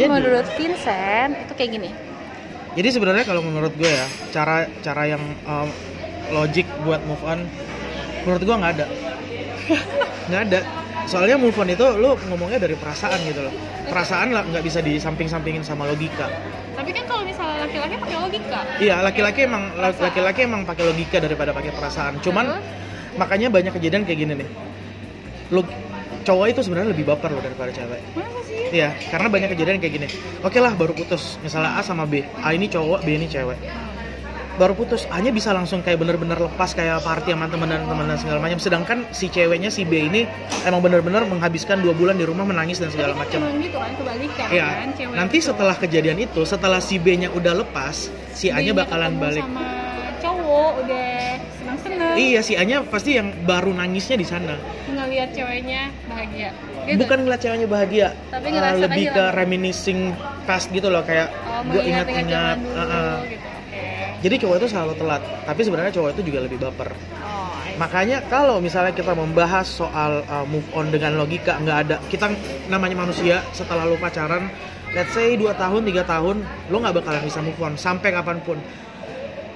Jadi- menurut Vincent itu kayak gini. Jadi sebenarnya kalau menurut gue ya cara cara yang um, logik buat move on menurut gue nggak ada. Nggak ada. Soalnya move on itu lu ngomongnya dari perasaan gitu loh. Perasaan lah nggak bisa di samping-sampingin sama logika. Tapi kan kalau misalnya laki-laki pakai logika. iya laki-laki emang laki-laki emang pakai logika daripada pakai perasaan. Cuman Terus? makanya banyak kejadian kayak gini nih. Lu cowok itu sebenarnya lebih baper loh daripada cewek Masa sih? Iya, karena banyak kejadian kayak gini. Oke lah, baru putus. Misalnya A sama B. A ini cowok, B ini cewek. Baru putus, A-nya bisa langsung kayak bener-bener lepas kayak party sama temen dan temen dan segala macam. Sedangkan si ceweknya si B ini emang bener-bener menghabiskan dua bulan di rumah menangis dan segala macam. gitu kan kebalikan Iya. kan cewek Nanti setelah kejadian itu, setelah si B-nya udah lepas, si A-nya Dia bakalan balik. sama cowok udah Iya, si A-nya pasti yang baru nangisnya di sana. ngeliat ceweknya bahagia gitu. Bukan ngeliat ceweknya bahagia, Tapi ngerasain lebih ke reminiscing past gitu loh kayak oh, gue ingat-ingat. eh, eh. gitu Jadi cowok itu selalu telat, tapi sebenarnya cowok itu juga lebih baper. oh. Makanya kalau misalnya kita membahas soal uh, move on dengan logika nggak ada kita namanya manusia setelah lu pacaran let's say 2 tahun 3 tahun lu nggak bakalan bisa move on sampai kapan pun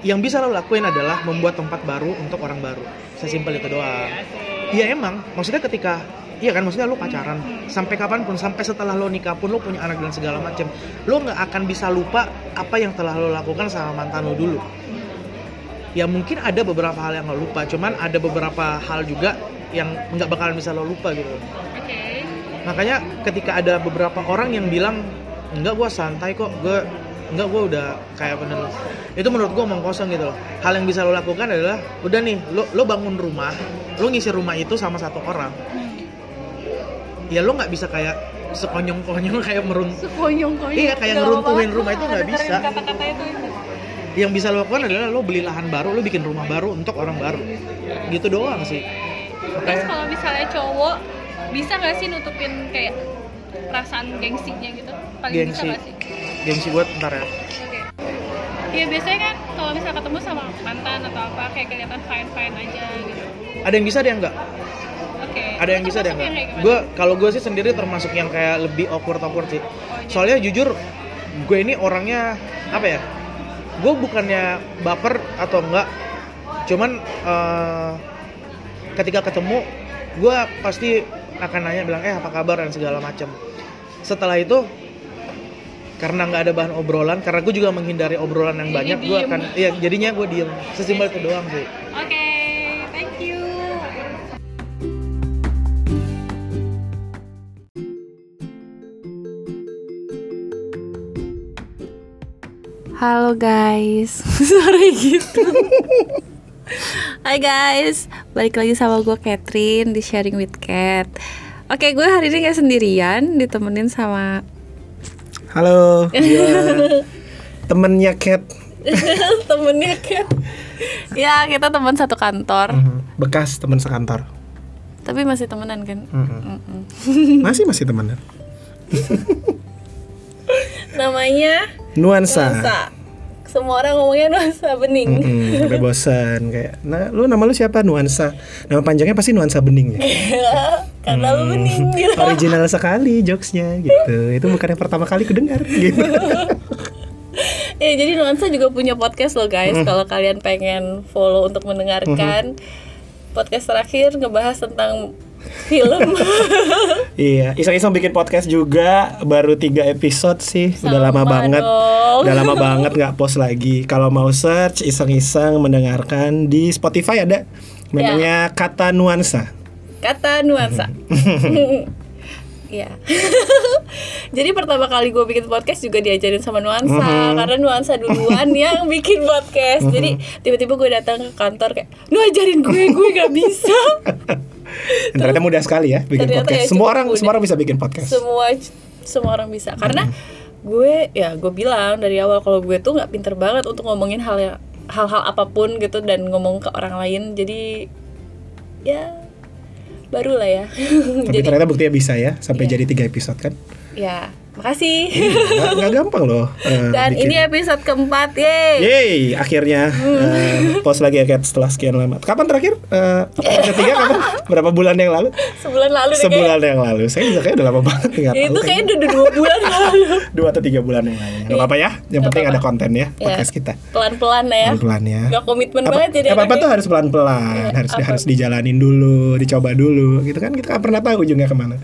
yang bisa lo lakuin adalah membuat tempat baru untuk orang baru. Sesimpel itu doang. Iya emang. Maksudnya ketika iya kan maksudnya lu pacaran. Sampai kapan pun sampai setelah lo nikah pun lo punya anak dan segala macem. Lo nggak akan bisa lupa apa yang telah lo lakukan sama mantan lo dulu. Ya mungkin ada beberapa hal yang lo lupa. Cuman ada beberapa hal juga yang nggak bakalan bisa lo lupa gitu. Oke. Makanya ketika ada beberapa orang yang bilang enggak gua santai kok. Gue enggak gua udah kayak bener itu menurut gua omong kosong gitu loh. Hal yang bisa lo lakukan adalah udah nih lo lo bangun rumah lo ngisi rumah itu sama satu orang. Ya lo nggak bisa kayak sekonyong-konyong kayak merun sekonyong-konyong. Iya, kayak ngeruntuhin rumah itu nggak bisa. kata-kata itu itu yang bisa lo lakukan adalah lo beli lahan baru lo bikin rumah baru untuk orang baru. Gitu doang sih. Terus kalau misalnya cowok bisa nggak sih nutupin kayak perasaan gengsinya gitu? Paling bisa Gengsi. nggak sih gengsi buat ntar ya Oke. Iya biasanya kan kalau misalnya ketemu sama mantan atau apa kayak kelihatan fine fine aja gitu. ada yang bisa ada yang enggak Oke. ada yang bisa ada yang enggak gue kalau gue sih sendiri termasuk yang kayak lebih awkward awkward sih Oh, iya. soalnya jujur gue ini orangnya apa ya gue bukannya baper atau enggak cuman eh, ketika ketemu gue pasti akan nanya bilang eh apa kabar dan segala macam setelah itu karena nggak ada bahan obrolan karena gue juga menghindari obrolan yang Jadi banyak gue akan iya jadinya gue diem sesimpel itu doang sih Oke, thank you. Halo guys, suara gitu. Hai guys, balik lagi sama gue Catherine di Sharing with Cat. Oke, gue hari ini gak sendirian, ditemenin sama Halo, gua temennya Cat, temennya Cat. ya, kita teman satu kantor, Mhm, bekas teman sekantor. tapi masih temenan kan? Mhm. Mm-mm. Masih masih temenan. Namanya Nuansa. Nuansa. Semua orang ngomongnya Nuansa Bening. Mhm, sampai bosan kayak. Nah, lu nama lu siapa? Nuansa. Nama panjangnya pasti Nuansa Bening ya. Karena lu bening gitu. Original sekali jokesnya gitu. Itu bukan yang pertama kali kudengar gitu. Ya, jadi Nuansa juga punya podcast loh guys. Kalau kalian pengen follow untuk mendengarkan podcast terakhir ngebahas tentang film. iya, iseng-iseng bikin podcast juga baru tiga episode sih. Udah lama Sama banget. dong. Udah lama banget nggak post lagi. Kalau mau search iseng-iseng mendengarkan di Spotify ada namanya kata nuansa. Kata Nuansa. Iya. Jadi pertama kali gue bikin podcast juga diajarin sama Nuansa karena Nuansa duluan yang bikin podcast. Jadi tiba-tiba gue datang ke kantor kayak, "Nu ajarin gue, gue gak bisa." Ternyata mudah sekali ya bikin Ternyata podcast. ya semua orang mudah. semua orang bisa bikin podcast. semua semua orang bisa karena gue ya gue bilang dari awal kalau gue tuh nggak pinter banget untuk ngomongin hal yang hal-hal apa pun gitu dan ngomong ke orang lain jadi ya baru lah ya Tapi jadi ternyata buktinya bisa ya sampai Iya. jadi tiga episode kan. ya makasih nggak nggak gampang loh eh, dan bikin. ini episode keempat yeay Yeay, akhirnya eh, post lagi ya Kat setelah sekian lama. Kapan terakhir? Eh, episode ketiga kapan? Berapa bulan yang lalu? sebulan lalu Sebulan yang lalu. Saya juga kayak udah lama banget kayak. tahu. itu kayaknya udah dua bulan lalu dua atau tiga bulan yang lalu. Gak apa-apa ya. Yang Nggak penting apa-apa. ada konten ya Ya, podcast kita. pelan-pelan ya Pelan-pelan ya. Gak komitmen apa, banget jadi apa, apa anaknya. tuh harus pelan-pelan, Iya, harus apa? harus dijalanin dulu, dicoba dulu, gitu kan kita nggak pernah tahu ujungnya ke mana,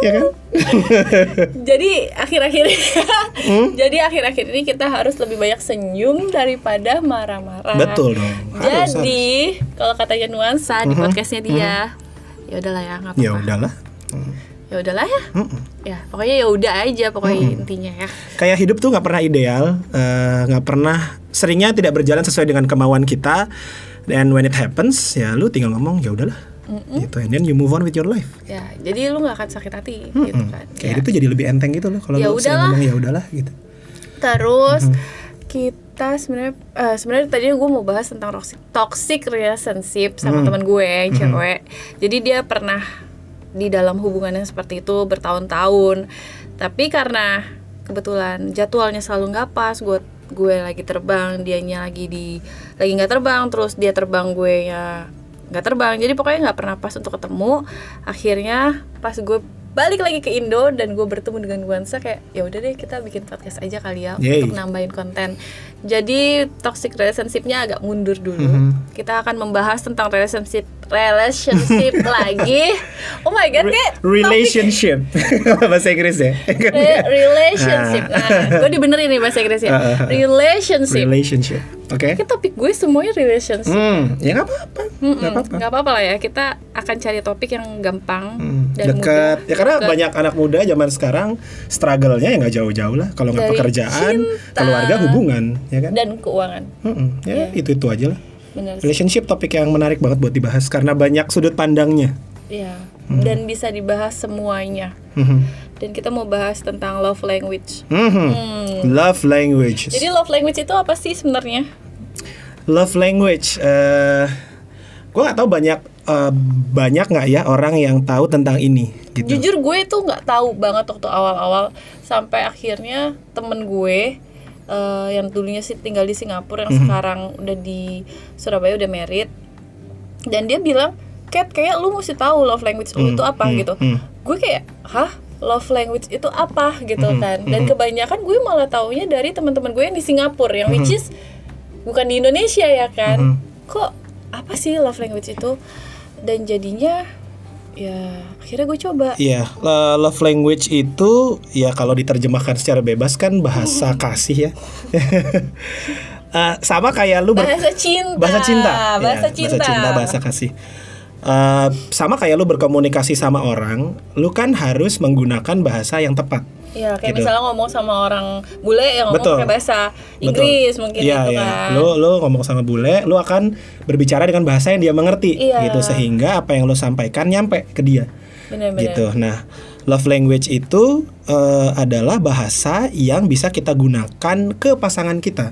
ya kan? jadi akhir-akhir Hmm? jadi akhir-akhir ini kita harus lebih banyak senyum daripada marah-marah Betul dong. Harus, jadi kalau katanya nuansa di podcastnya dia ya udahlah ya nggak Ya apa-apa udahlah. ya udahlah ya Mm-mm. ya pokoknya ya udah aja pokoknya intinya ya kayak hidup tuh nggak pernah ideal, eh, nggak pernah seringnya tidak berjalan sesuai dengan kemauan kita. Dan when it happens, ya lu tinggal ngomong ya udahlah, gitu. And then you move on with your life. ya jadi lu nggak akan sakit hati gitu Mm-mm. kan Kayak Ya. itu jadi lebih enteng gitu loh kalau Ya lu udahlah. ngomong ya udahlah gitu. terus kita sebenarnya eh, sebenarnya tadinya gue mau bahas tentang toxic, toxic relationship sama Hmm. teman gue yang cewek jadi dia pernah di dalam hubungan yang seperti itu bertahun-tahun tapi karena kebetulan jadwalnya selalu nggak pas gue gue lagi terbang dianya lagi di lagi nggak terbang terus dia terbang gue ya nggak terbang. Jadi pokoknya nggak pernah pas untuk ketemu. Akhirnya pas gue balik lagi ke Indo dan gue bertemu dengan Nuansa kayak ya udah deh kita bikin podcast aja kali ya Yeay. untuk nambahin konten jadi toxic relationship-nya agak mundur dulu Mhm. kita akan membahas tentang relationship relationship lagi oh my god kayak topik- Relationship bahasa Inggris ya. Re- relationship nah gue dibenerin nih bahasa Inggris ya Ah, ah, ah. relationship Relationship. Oke. Kayak topik gue semuanya relationship Hmm, ya nggak apa-apa. Nggak apa-apa. nggak apa-apa lah ya kita akan cari topik yang gampang Hmm, dan dekat mudah ya karena Deket. banyak anak muda zaman sekarang struggle-nya ya nggak jauh-jauh lah kalau nggak pekerjaan cinta. keluarga hubungan ya kan? Dan keuangan. Mm-mm, ya itu itu aja lah. Benar sih. relationship topik yang menarik banget buat dibahas karena banyak sudut pandangnya. Iya. dan bisa dibahas semuanya. Mhm. dan kita mau bahas tentang love language. Mhm. Hmm. love language. Jadi love language itu apa sih sebenarnya? Love language eh gue nggak tahu banyak eh, banyak nggak ya orang yang tahu tentang ini gitu. Jujur gue tuh nggak tahu banget waktu awal-awal. Sampai akhirnya temen gue eh, yang dulunya sih tinggal di Singapura yang Mhm. sekarang udah di Surabaya udah married. Dan dia bilang Kat kayak lu mesti tahu love language lu Hmm, itu apa hmm, gitu. hmm. gue kayak hah? Love language itu apa? Gitu Mhm, kan. dan kebanyakan gue malah taunya dari teman-teman gue yang di Singapura yang which is bukan di Indonesia ya kan. Mhm. kok apa sih love language itu? Dan jadinya ya akhirnya gue coba Iya, lo- love language itu ya kalau diterjemahkan secara bebas kan bahasa kasih ya. Eh, sama kayak lu bahasa cinta bahasa cinta, bahasa Ya, cinta bahasa cinta, bahasa kasih. Eh, sama kayak lu berkomunikasi sama orang, lu kan harus menggunakan bahasa yang tepat. Ya kayak gitu. misalnya ngomong sama orang bule yang ngomong Betul. pakai bahasa Betul. Inggris mungkin Iya, gitu iya. kan Lu lu ngomong sama bule, lu akan berbicara dengan bahasa yang dia mengerti Iya. gitu sehingga apa yang lu sampaikan nyampe ke dia. benar-benar gitu. Nah, love language itu eh, adalah bahasa yang bisa kita gunakan ke pasangan kita,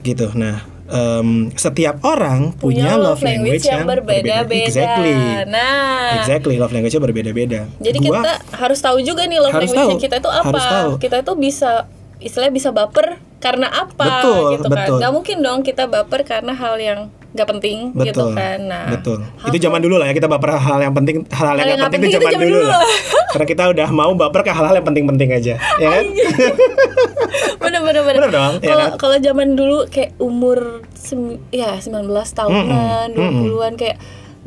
gitu. Nah, em, setiap orang punya, love language, yang, berbeda-beda. Exactly, Nah, exactly. Love language-nya berbeda-beda. jadi Gua- kita harus tahu juga nih love language tahu. kita itu apa. Harus tahu. Kita itu bisa istilahnya bisa baper karena apa Betul, gitu betul. kan. Gak mungkin dong kita baper karena hal yang gak penting gitu betul, kan. Nah, betul. hal- Itu zaman dulu lah ya kita baper hal yang penting, hal, Hal yang nggak penting, nggak itu penting zaman dulu zaman lah. dulu. Karena kita udah mau baper ke hal-hal yang penting-penting aja, ya kan? bener bener bener. Bener dong, ya Kalau kan? kalau zaman dulu kayak umur sem- ya 19 tahunan, Mm-mm, 20-an kayak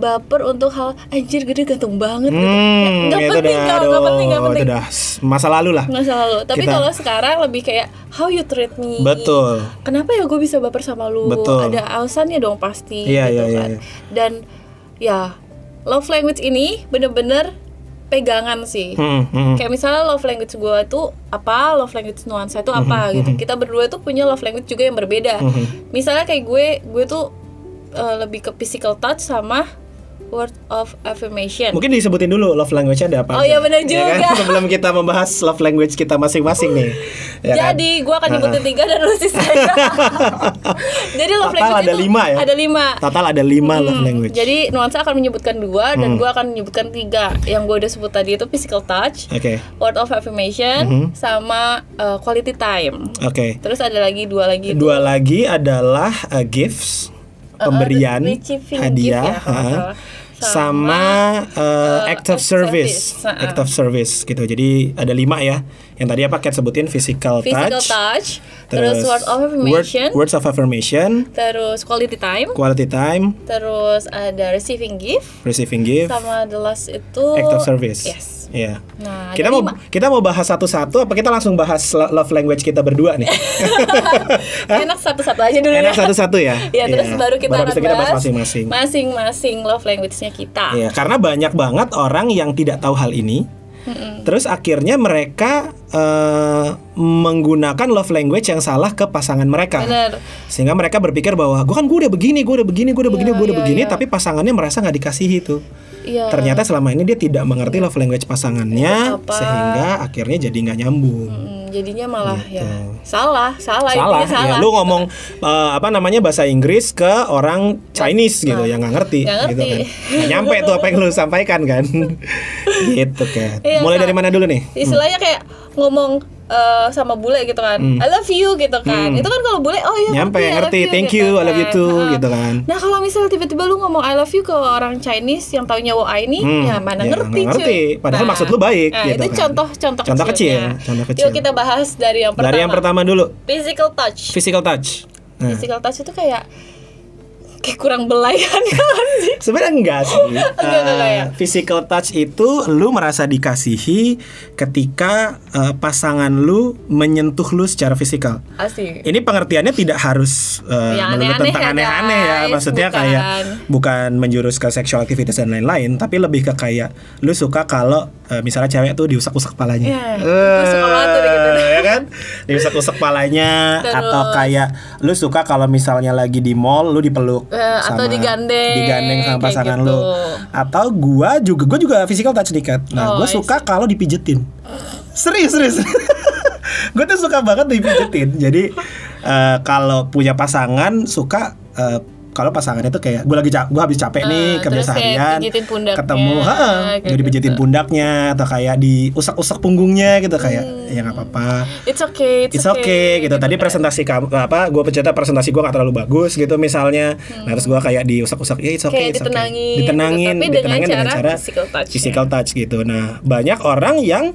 baper untuk hal anjir gede gantung banget gitu. Hmm, Nggak itu penting, udah, Kak, nggak aduh, penting, nggak penting. itu udah masa lalu lah. Nggak selalu. Tapi Kita- kalau sekarang lebih kayak how you treat me. Betul. Kenapa ya gue bisa baper sama lu? Betul. Ada alasannya dong pasti Iya, gitu iya, iya, kan. iya. Dan ya love language ini bener-bener pegangan sih. Hmm, hmm. Kayak misalnya love language gue itu apa, love language nuansa itu apa gitu. Kita berdua tuh punya love language juga yang berbeda. Mhm. Misalnya kayak gue, gue tuh eh, lebih ke physical touch sama word of affirmation. Mungkin disebutin dulu love language ada apa Oh, iya, benar Ya kan? juga. Sebelum kita membahas love language kita masing-masing nih. Ya kan? Jadi gue akan nyebutin tiga dan lu sisanya. Jadi love Total language ada itu lima ya? Ada lima. Total ada lima love Hmm, language. Jadi nuansa akan menyebutkan dua dan gue akan menyebutkan tiga. Yang gue udah sebut tadi itu physical touch, Oke. word of affirmation, Mhm. sama uh, quality time. Oke. Terus ada lagi dua lagi. Dua lagi adalah uh, gifts, Uh, pemberian, receiving hadiah, gift ya, sama, uh, act of service, service, act of service gitu. Jadi ada lima ya. Yang tadi apa? Kat sebutin physical, Physical touch, touch, terus, word of affirmation, word- words of affirmation, terus quality time, quality time, terus ada receiving gift, receiving gift, sama the last itu act of service. Yes. Iya. Nah, kita mau kita mau bahas satu-satu apa kita langsung bahas lo- love language kita berdua nih? Enak satu-satu aja dulu Enak ya. satu-satu ya. Ya, terus Iya. baru kita Baru akan kita bahas masing-masing. Masing-masing love language-nya kita. Iya, karena banyak banget orang yang tidak tahu hal ini. Terus akhirnya mereka eh, menggunakan love language yang salah ke pasangan mereka. Bener. Sehingga mereka berpikir bahwa gue kan gue udah begini, gue udah begini, gue udah begini, Iya, gue udah iya, begini, iya. tapi pasangannya merasa nggak dikasihi itu. Iya. Ternyata selama ini dia tidak mengerti love language pasangannya, Itu apa? sehingga akhirnya jadi nggak nyambung. Hmm, jadinya malah Gitu. ya salah, salah, salah, intinya salah. ya lu ngomong eh, apa namanya bahasa Inggris ke orang Chinese gitu yang nggak ngerti, Nggak gitu ngerti. kan nggak nyampe tuh apa yang lu sampaikan kan gitu kan Iya, mulai Kak. dari mana dulu nih Istilahnya kayak ngomong eh, sama bule gitu kan. I love you gitu kan. Hmm. Itu kan kalau bule oh iya Nyampe, ngerti, ngerti. you, Thank gitu you, I love you kan. too, Ha-ha. gitu kan. Nah, kalau misalnya tiba-tiba lu ngomong I love you ke orang Chinese yang taunya wo ini, Hmm, ya mana ya, ngerti, ngerti. cuy. Padahal maksud lu baik, Nah, gitu itu kan. contoh-contoh Contoh kecil, kecilnya. contoh kecil. Yuk kita bahas dari yang pertama. dari yang pertama dulu Physical touch. physical touch nah, Physical touch itu kayak kayak kurang belayan kan sih. Sebenarnya enggak sih. Enggak, enggak, enggak ya? physical touch itu lu merasa dikasihi ketika eh, pasangan lu menyentuh lu secara fisikal. Asik. Ini pengertiannya tidak harus Yang melulu tentang ya, aneh-aneh ya, maksudnya Bukan. kayak bukan menjurus ke sexual activities dan lain-lain, tapi lebih ke kayak lu suka kalau eh, misalnya cewek tuh diusak-usak palanya. Iya, gua suka banget tuh gitu. ya kan? Diusak-usak palanya Terus. atau kayak lu suka kalau misalnya lagi di mall lu dipeluk Eh, atau digandeng, digandeng sama pasangan gitu. lu. Atau gua juga gua juga physical touch dikit. Nah, Oh, gua suka kalau dipijetin. Serius, serius. gue tuh suka banget dipijetin. Jadi eh, kalau punya pasangan suka eh, kalau pasangannya tuh kayak gue lagi gue habis capek nih Ah, kerja seharian ketemu ha kayak jadi pijitin gitu. pundaknya atau kayak diusak-usak punggungnya gitu kayak ya nggak apa-apa It's okay, it's, It's okay gitu. Tadi kan. presentasi kamu apa? Gue pencerita presentasi gue nggak terlalu bagus gitu misalnya. Nah terus gue kayak diusak-usak ya it's okay, Hmm. Kayak it's okay. ditenangin, ditenangin, gitu. Tapi dengan ditenangin cara physical touch physical touch gitu. Nah banyak orang yang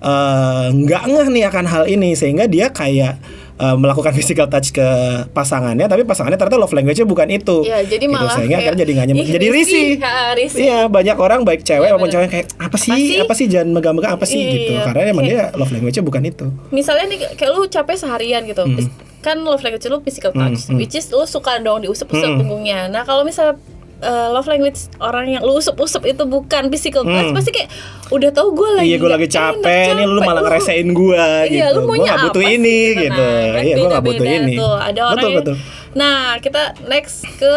eh, nggak ngeh nih akan hal ini sehingga dia kayak eh, melakukan physical touch ke pasangannya, tapi pasangannya ternyata love language-nya bukan itu. Ya, jadi Gitu, malah sehingga akhirnya jadi nggak nyaman, "Ih, jadi risih. risih." Ha, risih. Iya banyak orang baik cewek Iya, maupun cewek kayak apa sih, sih? apa sih jangan megang-megang apa sih Iya, gitu. Karena emang dia love language-nya bukan itu. Misalnya nih kayak lu capek seharian gitu. Kan love language lu physical touch, which is lu suka dong diusap-usap Hmm. punggungnya. Nah, kalau misalnya eh, love language orang yang lu usap-usap itu bukan physical touch, Hmm. pasti kayak udah tahu gue lagi Iya gue lagi enak, capek, nih lu malah ngerasain gue gitu. Iya, lu Gue gak butuh ini sih? gitu. Nah, kan iya, gue gak butuh ini. Tuh, ada orang betul yang- betul. Nah, kita next ke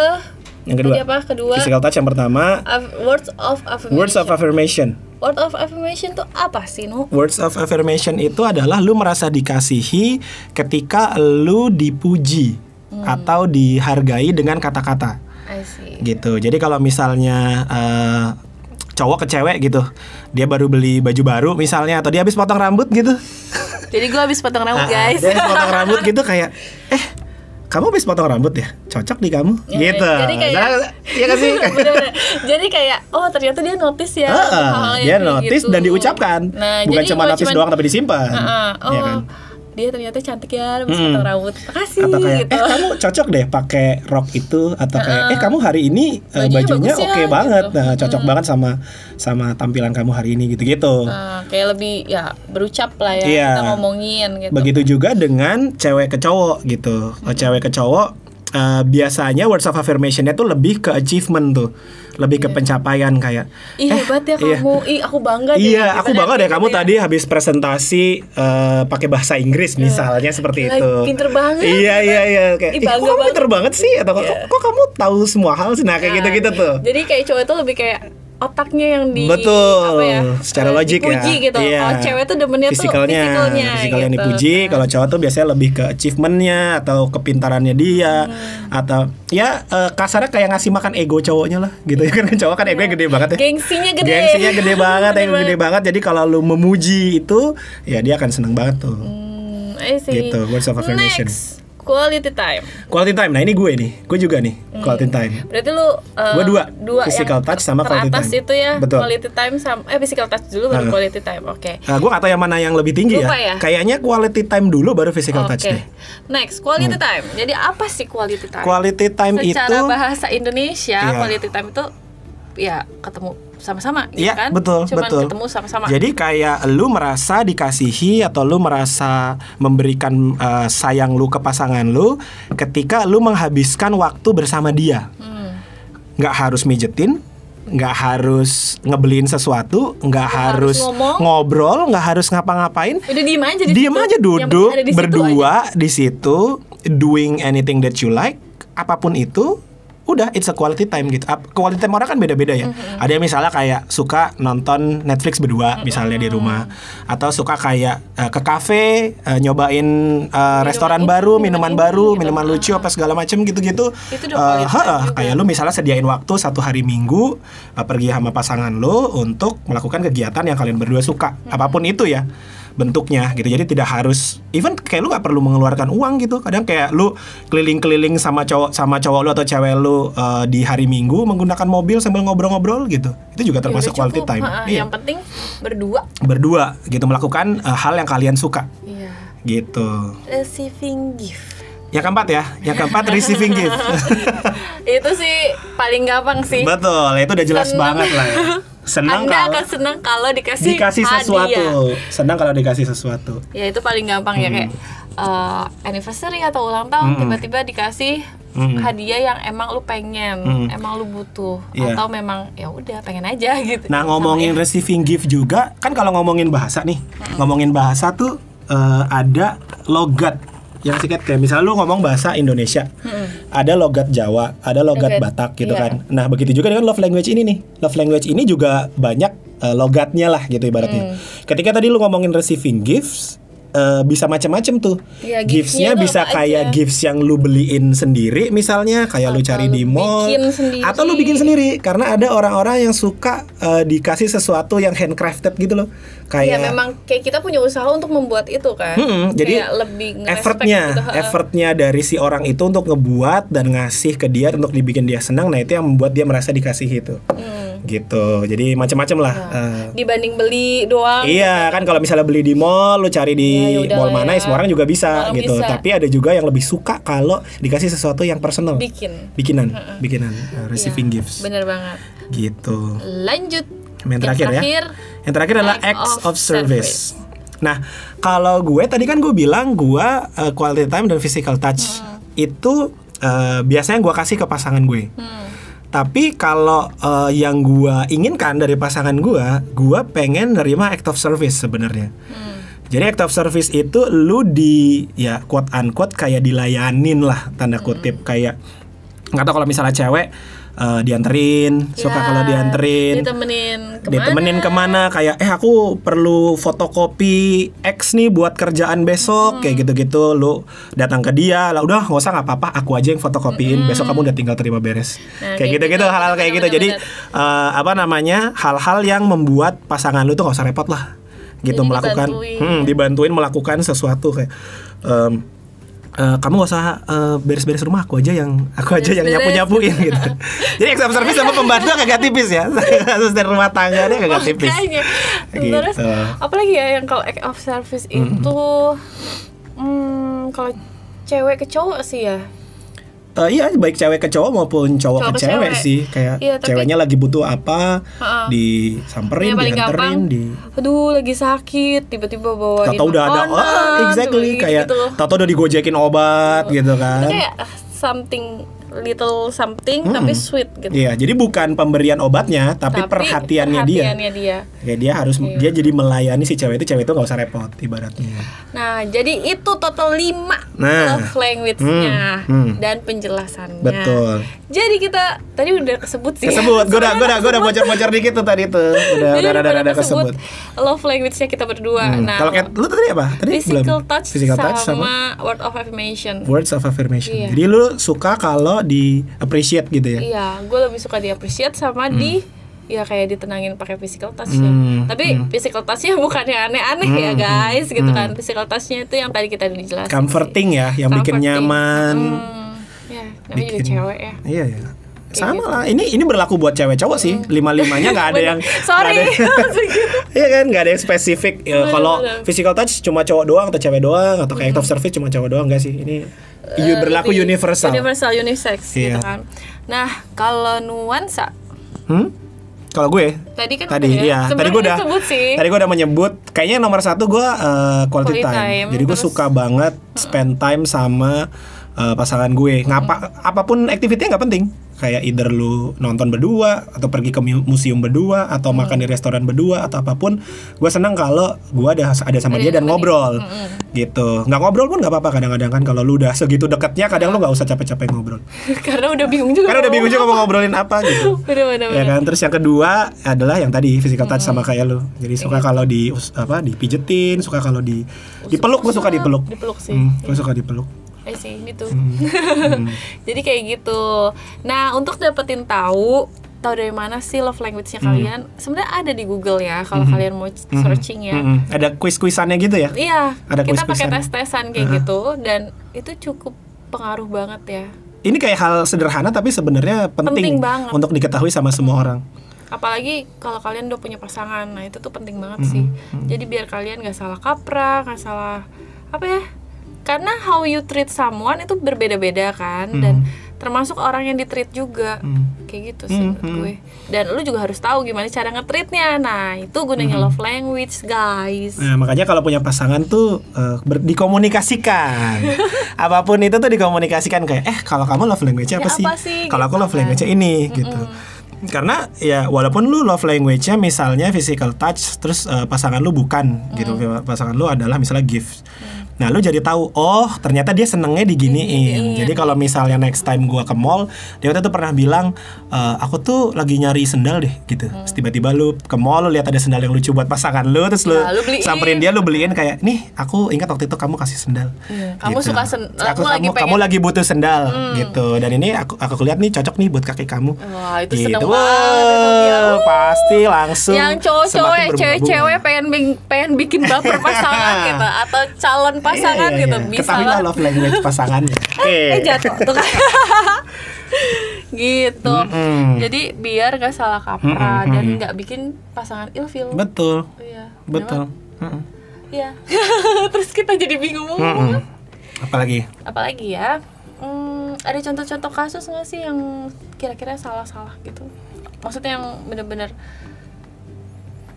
Yang kedua, tadi apa? Kedua, physical touch yang pertama, Af- words of affirmation. words of affirmation. Word of affirmation tuh apa sih, Nu? Words of affirmation itu adalah lu merasa dikasihi ketika lu dipuji Hmm. atau dihargai dengan kata-kata. I see. gitu. Jadi kalau misalnya eh, cowok ke cewek gitu, dia baru beli baju baru misalnya atau dia habis potong rambut gitu. Jadi gue habis potong rambut, Ah, guys. Dia habis potong rambut gitu kayak eh kamu habis potong rambut ya? Cocok di kamu Ya, gitu. jadi kayak- Nah, Iya kan sih? Jadi kayak oh ternyata dia notice ya Heeh, hal-hal yang dia notice gitu. dan diucapkan. Nah, Bukan cuma notice cuman- doang tapi disimpan. Heeh, oh, Iya kan? Dia ternyata cantik ya habis Mm-mm. potong rambut. Makasih Atau kayak gitu. eh kamu cocok deh pakai rok itu atau kayak eh kamu hari ini eh, Bajunya bajunya ya, oke banget. gitu. Nah, cocok banget sama sama tampilan kamu hari ini gitu-gitu. Nah, kayak lebih ya berucap lah ya Iya. kita ngomongin gitu. Begitu juga dengan cewek ke cowok gitu. Kalau cewek ke cowok eh, biasanya words of affirmation-nya tuh lebih ke achievement tuh, lebih ke pencapaian kayak. Ih eh, hebat ya iya. kamu. Ih aku bangga deh. Iya, Gitu aku bangga deh gitu kamu ya. tadi habis presentasi eh, pakai bahasa Inggris misalnya seperti Gila, itu. pinter banget. Iya iya iya kayak. Ih, "Ih, kok kamu pinter banget sih atau kok, Iya. kok kamu tahu semua hal sih nah kayak Nah, gitu-gitu tuh. Jadi kayak cowok itu lebih kayak otaknya yang di Betul, apa ya, secara eh, logik ya. dipuji gitu. Iya. Kalau cewek tuh demennya Fisikalnya, tuh fisikalnya, fisikal yang gitu. dipuji. Kalau cowok tuh biasanya lebih ke achievementnya atau kepintarannya dia Hmm. atau ya eh, kasarnya kayak ngasih makan ego cowoknya lah gitu ya kan cowok kan egonya gede banget ya. Gengsinya gede. Gengsinya gede banget, Gede ego gede banget. Jadi kalau lu memuji itu, ya dia akan seneng banget tuh. Hmm, I see. Gitu, words of affirmation. Next, quality time. Quality time. Nah ini gue nih, gue juga nih quality time. Berarti lu uh, Gua dua, dua physical yang touch sama quality time. itu ya, Betul. quality time sama eh physical touch dulu baru Uh. quality time. Oke. Nah, gue gak tahu yang mana yang lebih tinggi Lupa ya. ya? Kayaknya quality time dulu baru physical Oke. touch deh. Next, quality time. Jadi apa sih quality time? Quality time Secara itu bahasa Indonesia, Iya. quality time itu ya ketemu sama-sama gitu Iya kan? betul Cuman betul. ketemu sama-sama. Jadi kayak lu merasa dikasihi atau lu merasa memberikan eh, sayang lu ke pasangan lu ketika lu menghabiskan waktu bersama dia. Hmm. Nggak harus mijetin, nggak harus ngebeliin sesuatu, nggak harus, harus ngomong. ngobrol, nggak harus ngapa-ngapain. Udah diem aja di Diem situ. aja duduk di situ berdua aja. di situ doing anything that you like, apa pun itu udah it's a quality time gitu. Quality time orang kan beda-beda ya. Mm-hmm. Ada yang misalnya kayak suka nonton Netflix berdua misalnya di rumah atau suka kayak eh, ke kafe eh, nyobain eh, restoran ini, baru, minuman minuman baru, gitu. minuman lucu apa segala macem gitu-gitu. Itu ha-ha, juga. kayak lu misalnya sediain waktu satu hari minggu eh, pergi sama pasangan lu untuk melakukan kegiatan yang kalian berdua suka, apa pun itu ya bentuknya gitu. Jadi tidak harus even kayak lu nggak perlu mengeluarkan uang gitu. Kadang kayak lu keliling-keliling sama cowok sama cowok lu atau cewek lu eh, di hari Minggu menggunakan mobil sambil ngobrol-ngobrol gitu. Itu juga Ya termasuk udah quality time. Ha-ha, Iya. Yang penting berdua. Berdua gitu melakukan eh, hal yang kalian suka Iya. gitu. Receiving gift. Yang keempat ya, yang keempat receiving gift. itu sih paling gampang sih. Betul, itu udah jelas Seneng. banget lah ya. Senang Anda kalau akan senang kalau dikasih, dikasih hadiah. sesuatu. Senang kalau dikasih sesuatu. Ya itu paling gampang ya kayak eh, anniversary atau ulang tahun Hmm. tiba-tiba dikasih Hmm. hadiah yang emang lu pengen, Hmm. emang lu butuh Iya. atau memang ya udah pengen aja gitu. Nah Sama ngomongin ya. receiving gift juga kan kalau ngomongin bahasa nih ngomongin bahasa tuh eh, ada logat yang sikat kayak misalnya lu ngomong bahasa Indonesia ada logat Jawa ada logat Logat, Batak gitu iya. kan. Nah begitu juga dengan love language ini nih. Love language ini juga banyak eh, logatnya lah gitu ibaratnya. Ketika tadi lu ngomongin receiving gifts eh, bisa macam-macam tuh Iya, giftsnya bisa kayak aja? gifts yang lu beliin sendiri misalnya kayak lu Atau cari lu di mall atau lu bikin sendiri karena ada orang-orang yang suka eh, dikasih sesuatu yang handcrafted gitu loh Ya kayak memang kayak kita punya usaha untuk membuat itu kan. Mm-mm, jadi Kayak lebih effortnya gitu, effortnya dari si orang itu untuk ngebuat dan ngasih ke dia untuk dibikin dia senang nah itu yang membuat dia merasa dikasih itu Hmm. Gitu jadi macam-macam lah eh. Dibanding beli doang. Iya kan kalau misalnya beli di mall lu cari di Iya, yaudah mall mana ya. ya semua orang juga bisa Orang gitu bisa. tapi ada juga yang lebih suka kalau dikasih sesuatu yang personal Bikin. bikinan bikinan uh, receiving Iya, gifts Bener banget. gitu Lanjut. yang terakhir, ya yang terakhir adalah act acts of of service nah kalau gue tadi kan gue bilang gue uh, quality time dan physical touch itu uh, biasanya gue kasih ke pasangan gue Hmm. Tapi kalau uh, yang gue inginkan dari pasangan gue gue pengen nerima act of service sebenarnya. Hmm. jadi act of service itu lu di ya quote unquote kayak dilayanin lah tanda kutip. Kayak nggak tahu kalau misalnya cewek eh, dianterin suka Ya, kalau dianterin. Ditemenin ke mana? ditemenin ke mana kayak eh aku perlu fotokopi X nih buat kerjaan besok kayak gitu-gitu. Lu datang ke dia lah udah nggak usah nggak apa-apa aku aja yang fotokopiin besok kamu udah tinggal terima beres. Nah, kayak kayak gitu-gitu gitu. hal-hal kayak gitu. Jadi eh, apa namanya hal-hal yang membuat pasangan lu tuh nggak usah repot lah. Gitu Jadi melakukan dibantuin. hmm, dibantuin melakukan sesuatu kayak em, eh, kamu gak usah eh, beres-beres rumah aku aja yang aku aja yang Beres-beres. nyapu nyapuin gitu jadi exam service sama pembantu agak tipis ya asisten rumah tangga dia agak tipis Makanya. Terus Gitu. apalagi ya yang kalau act of service itu hmm, kalau cewek ke cowok sih ya. Eh, iya baik cewek ke cowok maupun cowok, Cowok ke ke cewek, cewek. sih kayak Iya, tapi- ceweknya lagi butuh apa Ha-ha. disamperin paling dianterin di aduh lagi sakit, tiba-tiba bawain Tato udah ada oh, exactly gitu, kayak gitu. Tato udah digojekin obat gitu kan Itu kayak ah, something little something tapi sweet gitu. Iya, jadi bukan pemberian obatnya, tapi, perhatiannya, dia. perhatiannya dia. Ya dia harus dia jadi melayani si cewek itu, cewek itu nggak usah repot ibaratnya. Nah, jadi itu total 5 Nah. love language-nya Hmm, hmm. dan penjelasannya. Betul. Jadi kita tadi udah kesebut sih. Kesebut, gue udah gue udah gue udah bocor-bocor dikit tuh tadi tuh. Udah udah udah udah kesebut. love language-nya kita berdua. Hmm. Nah, Kalau kayak lu tadi apa? Tadi physical belum. touch, Physical touch sama, sama word of affirmation. words of affirmation. Iya. Jadi lu suka kalau di appreciate gitu ya. Iya, gue lebih suka di appreciate sama di ya kayak ditenangin pakai physical touch ya. Hmm, Tapi physical touchnya bukan yang aneh-aneh ya guys, gitu kan. Physical touchnya itu yang tadi kita udah jelasin. sih. Comforting ya, yang bikin Comforting. nyaman. Hmm, ya, namanya juga Bikin- cewek ya. Iya ya. Sama lah. Ini ini berlaku buat cewek cowok sih. Lima limanya nggak ada yang. Hmm. Sorry. Iya kan, nggak ada yang spesifik. Ya, kalau physical touch cuma cowok doang atau cewek doang atau kayak act of service cuma cowok doang nggak sih? Ini Eh, berlaku universal. Universal, unisex gitu Iya. kan. Nah, kalau nuansa Hmm? Kalau gue tadi kan tadi ya. iya, tadi gue udah sih. tadi gue udah menyebut kayaknya nomor satu gue uh, quality, Quality time. time, Jadi gue suka banget spend time sama uh, pasangan gue. Ngapa apa pun aktivitinya nggak penting. Kayak either lu nonton berdua atau pergi ke mu- museum berdua atau Hmm. makan di restoran berdua atau apa pun. Gue senang kalau gue ada ada sama dia dan ngobrol. Gitu. Nggak ngobrol pun nggak apa-apa kadang-kadang kan kalau lu udah segitu deketnya kadang lu nggak usah capek-capek ngobrol. Karena udah bingung juga. Karena udah bingung juga mau ngobrolin apa gitu. apa. Bener-bener. ya kan terus yang kedua adalah yang tadi physical touch sama kayak lu jadi suka kalau di apa dipijetin suka kalau di dipeluk gue suka dipeluk Dipeluk sih. hmm, gue suka dipeluk Eh sih gitu. Hmm. Jadi kayak gitu. Nah, untuk dapetin tahu tahu dari mana sih love language-nya Hmm. kalian? Sebenarnya ada di Google ya kalau kalian mau searching ya. Mm-mm. ada quiz quizannya gitu ya Iya, Ada kita pakai tes-tesan kayak gitu dan itu cukup pengaruh banget ya. ini kayak hal sederhana tapi sebenarnya penting, Penting banget. untuk diketahui sama semua orang Apalagi kalau kalian udah punya pasangan, nah itu tuh penting banget Hmm. sih. Jadi biar kalian gak salah kaprah, gak salah apa ya? Karena how you treat someone itu berbeda-beda kan, dan termasuk orang yang di treat juga, Hmm. kayak gitu sih menurut gue. Dan lu juga harus tahu gimana cara nge-treatnya. Nah itu gunanya Hmm. love language guys. Nah, makanya kalau punya pasangan tuh ber- dikomunikasikan. Apa pun itu tuh dikomunikasikan kayak eh kalau kamu love language-nya apa Ya, sih? apa sih, Kalau aku gitu love kan. language-nya ini gitu. Karena ya walaupun lu love language-nya misalnya physical touch terus eh, pasangan lu bukan gitu. Pasangan lu adalah misalnya gift. Nah, lu jadi tahu, oh ternyata dia senengnya diginiin. Jadi kalau misalnya next time gua ke mall, dia waktu itu pernah bilang, "Eh, aku tuh lagi nyari sendal deh, gitu. Terus tiba-tiba lu ke mall, lu lihat ada sendal yang lucu buat pasangan lu, terus lu, Ya, lu beliin. samperin dia, lu beliin kayak, nih aku ingat waktu itu kamu kasih sendal. Iya, kamu suka sen- aku, aku lagi kamu, pengen- kamu lagi butuh sendal, gitu. Dan ini aku aku lihat nih cocok nih buat kaki kamu. Wah itu gitu. seneng Wah, banget. Uh. pasti langsung. yang cowok-cowok, cewek-cewek pengen pengen bikin baper pasangan gitu atau calon pasangan Iya, iya, gitu iya. bisa Ketahuilah lah. love language pasangannya. Oke. Eh jatuh tuh kan. gitu. Mm-mm. Jadi biar gak salah kaprah dan nggak bikin pasangan ilfil. Betul. Iya. Betul. Mm-mm. Iya. Terus kita jadi bingung ngomong Mm-mm. Apalagi? apalagi ya. Hmm, ada contoh-contoh kasus nggak sih yang kira-kira salah-salah gitu? Maksudnya yang bener-bener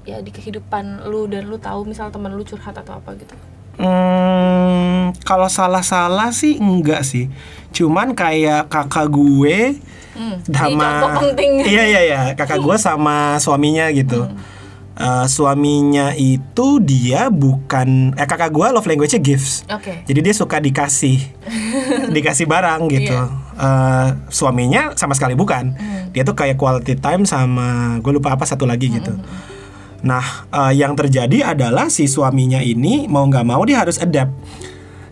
ya di kehidupan lu dan lu tahu misal teman lu curhat atau apa gitu. Hmm, kalau salah-salah sih enggak sih. Cuman kayak kakak gue Hmm, sama. Iya iya iya, kakak gue sama suaminya gitu. Eh, suaminya itu dia bukan eh kakak gue love language-nya gifts. Oke. Jadi dia suka dikasih, dikasih barang gitu. Iya. Eh, suaminya sama sekali bukan. Hmm. Dia tuh kayak quality time sama gue lupa apa satu lagi gitu. Hmm, Nah, eh, yang terjadi adalah si suaminya ini mau nggak mau dia harus adapt.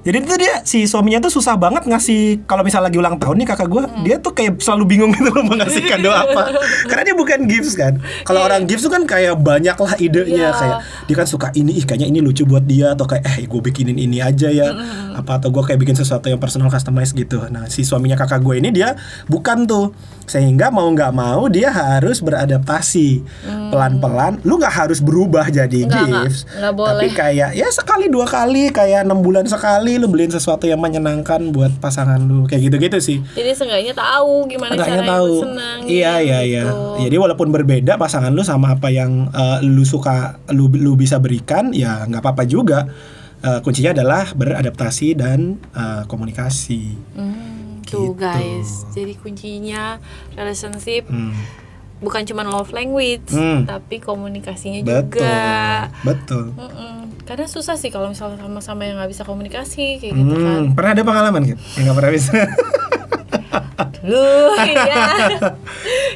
Jadi itu dia si suaminya tuh susah banget ngasih kalau misal lagi ulang tahun nih kakak gue, Hmm. dia tuh kayak selalu bingung gitu loh mau ngasih kado apa. Karena dia bukan gifts kan. Kalau orang gifts tuh kan kayak banyak lah idenya Iya. kayak dia kan suka ini ih kayaknya ini lucu buat dia atau kayak eh gue bikinin ini aja ya apa atau gue kayak bikin sesuatu yang personal customize gitu nah si suaminya kakak gue ini dia bukan tuh sehingga mau nggak mau dia harus beradaptasi pelan-pelan lu nggak harus berubah jadi Nggak, nggak. gifts boleh. tapi kayak ya sekali dua kali kayak enam bulan sekali lu beliin sesuatu yang menyenangkan buat pasangan lu kayak gitu-gitu sih Jadi seenggaknya tahu gimana Enggaknya caranya tahu. senang. Iya iya iya. gitu. Jadi walaupun berbeda pasangan lu sama apa yang eh, lu suka lu lu bisa berikan ya nggak apa-apa juga. Eh, kuncinya adalah beradaptasi dan eh, komunikasi. Hmm, Gitu, guys. Jadi kuncinya relationship Hmm. Bukan cuma love language, Hmm. tapi komunikasinya Betul. juga. Betul. Mm-mm. Karena susah sih kalau misalnya sama-sama yang nggak bisa komunikasi kayak gitu kan. Hmm, pernah ada pengalaman gitu yang nggak pernah bisa. Lu iya.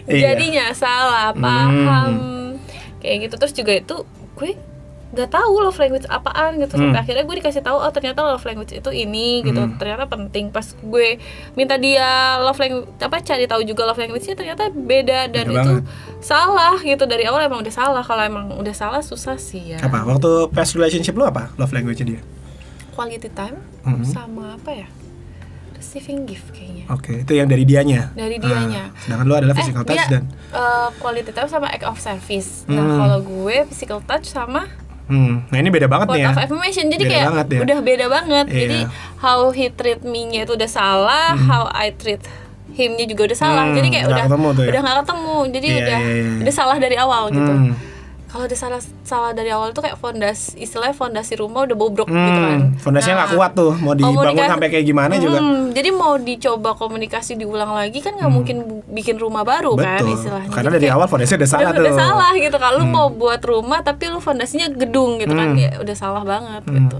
Iya. Jadinya salah paham. Kayak gitu terus juga itu gue nggak tahu love language apaan gitu sampai Hmm. akhirnya gue dikasih tahu oh ternyata love language itu ini gitu ternyata penting pas gue minta dia love language apa cari tahu juga love language-nya ternyata beda dan Beda itu banget. salah gitu dari awal emang udah salah kalau emang udah salah susah sih ya apa? Waktu past relationship lu apa? Love language dia? quality time Mhm. sama apa ya receiving gift kayaknya Oke, itu yang dari dianya. Dari dianya. Ah, sedangkan lu adalah physical touch dia, dan eh, quality time sama act of service. Nah, Hmm. kalau gue physical touch sama hmm, nah ini beda banget word nih ya. of affirmation. Jadi Beda kayak banget ya. udah beda banget. Iya. Jadi how he treat me-nya itu udah salah, how I treat him-nya juga udah salah. Hmm, Jadi kayak nggak udah ketemu tuh ya. udah nggak ketemu. Jadi Iya, udah iya, iya. udah salah dari awal gitu. Hmm. Kalau udah salah salah dari awal tuh kayak fondasi istilahnya fondasi rumah udah bobrok gitu kan. Hmm, fondasinya nggak Nah, kuat tuh, mau dibangun komunikasi- sampai kayak gimana juga. Hmm, jadi mau dicoba komunikasi diulang lagi kan nggak mungkin bu- bikin rumah baru kan Betul. istilahnya. Karena Jadi dari kayak awal fondasinya udah salah udah, tuh. udah salah gitu kalau lu mau buat rumah tapi lu fondasinya gedung gitu kan Hmm. ya udah salah banget gitu.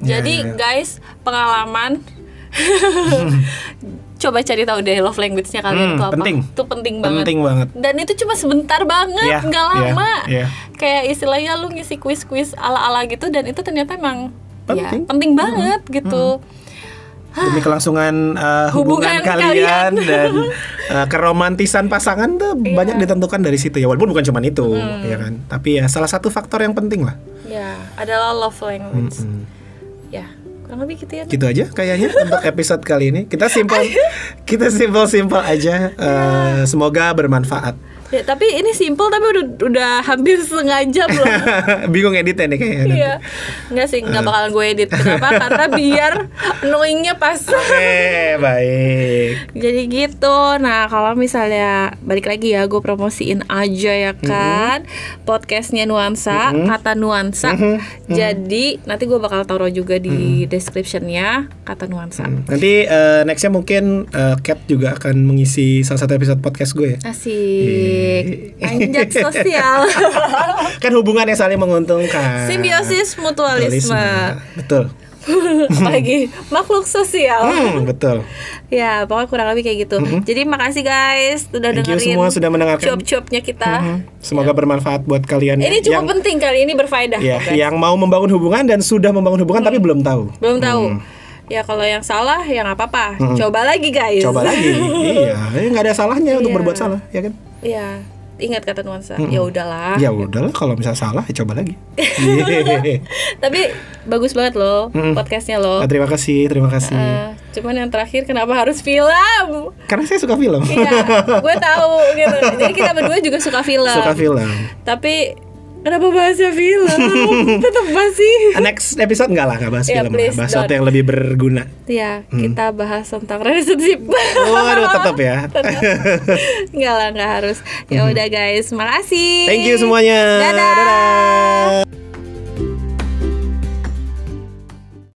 Ya, Jadi ya, ya. guys pengalaman coba cari tahu deh love language-nya kalian Hmm, itu apa. penting. Itu penting banget. Penting banget. Dan itu cuma sebentar banget, Iya, nggak iya, lama. iya. Kayak istilahnya lu ngisi kuis-kuis ala-ala gitu dan itu ternyata emang ya, Penting. penting banget gitu. Demi kelangsungan uh, hubungan, Hubungan kalian, kalian. dan uh, keromantisan pasangan tuh Iya. banyak ditentukan dari situ ya. Walaupun bukan cuma itu, Hmm. ya kan. Tapi ya salah satu faktor yang penting lah. Ya, adalah love language. Mm-mm. Ya, kurang lebih gitu ya. Gitu aja kayaknya untuk episode kali ini. Kita simpel, kita simpel-simpel aja. Uh, semoga bermanfaat. Ya, tapi ini simple tapi udah udah hampir setengah jam loh. Bingung editnya nih kayaknya. Iya. Enggak sih, enggak bakalan gue edit. Kenapa? Karena biar annoyingnya pas. Oke, baik. Jadi gitu. Nah, kalau misalnya balik lagi ya, gue promosiin aja ya kan podcastnya nuansa, kata nuansa. Jadi nanti gue bakal taruh juga di descriptionnya kata nuansa. Nanti uh, nextnya mungkin uh, Cat juga akan mengisi salah satu episode podcast gue ya. Asik. Anjat sosial. kan hubungannya saling menguntungkan. Simbiosis mutualisme. Betul. Apalagi makhluk sosial. Hmm, betul. Ya, pokoknya kurang lebih kayak gitu. Jadi makasih guys udah Thank you dengerin semua sudah mendengarkan. cuap-cuapnya kita. Hmm, Semoga bermanfaat buat kalian Ini yang cukup penting kali ini berfaedah. ya, guys. yang mau membangun hubungan dan sudah membangun hubungan tapi belum tahu. Belum tahu. Ya kalau yang salah ya nggak apa-apa. Coba lagi guys. Coba lagi. iya, nggak ada salahnya untuk Iya. berbuat salah, ya kan? Iya. Ingat kata nuansa. Ya udahlah. Ya udahlah kalau misalnya salah ya coba lagi. Tapi bagus banget loh podcastnya loh. Ah, terima kasih, terima kasih. Eh, cuman yang terakhir kenapa harus film? Karena saya suka film. Iya, gue tahu gitu. Jadi kita berdua juga suka film. suka film. Tapi kenapa bahasnya film? Tetap masih. Next episode enggak lah, enggak bahas Ya, film, lah. please bahas sesuatu yang lebih berguna. Ya, kita bahas tentang relationship. Waduh, tetap ya. Enggak lah, enggak harus. Ya udah guys, makasih. Thank you semuanya. Dadah. Dadah.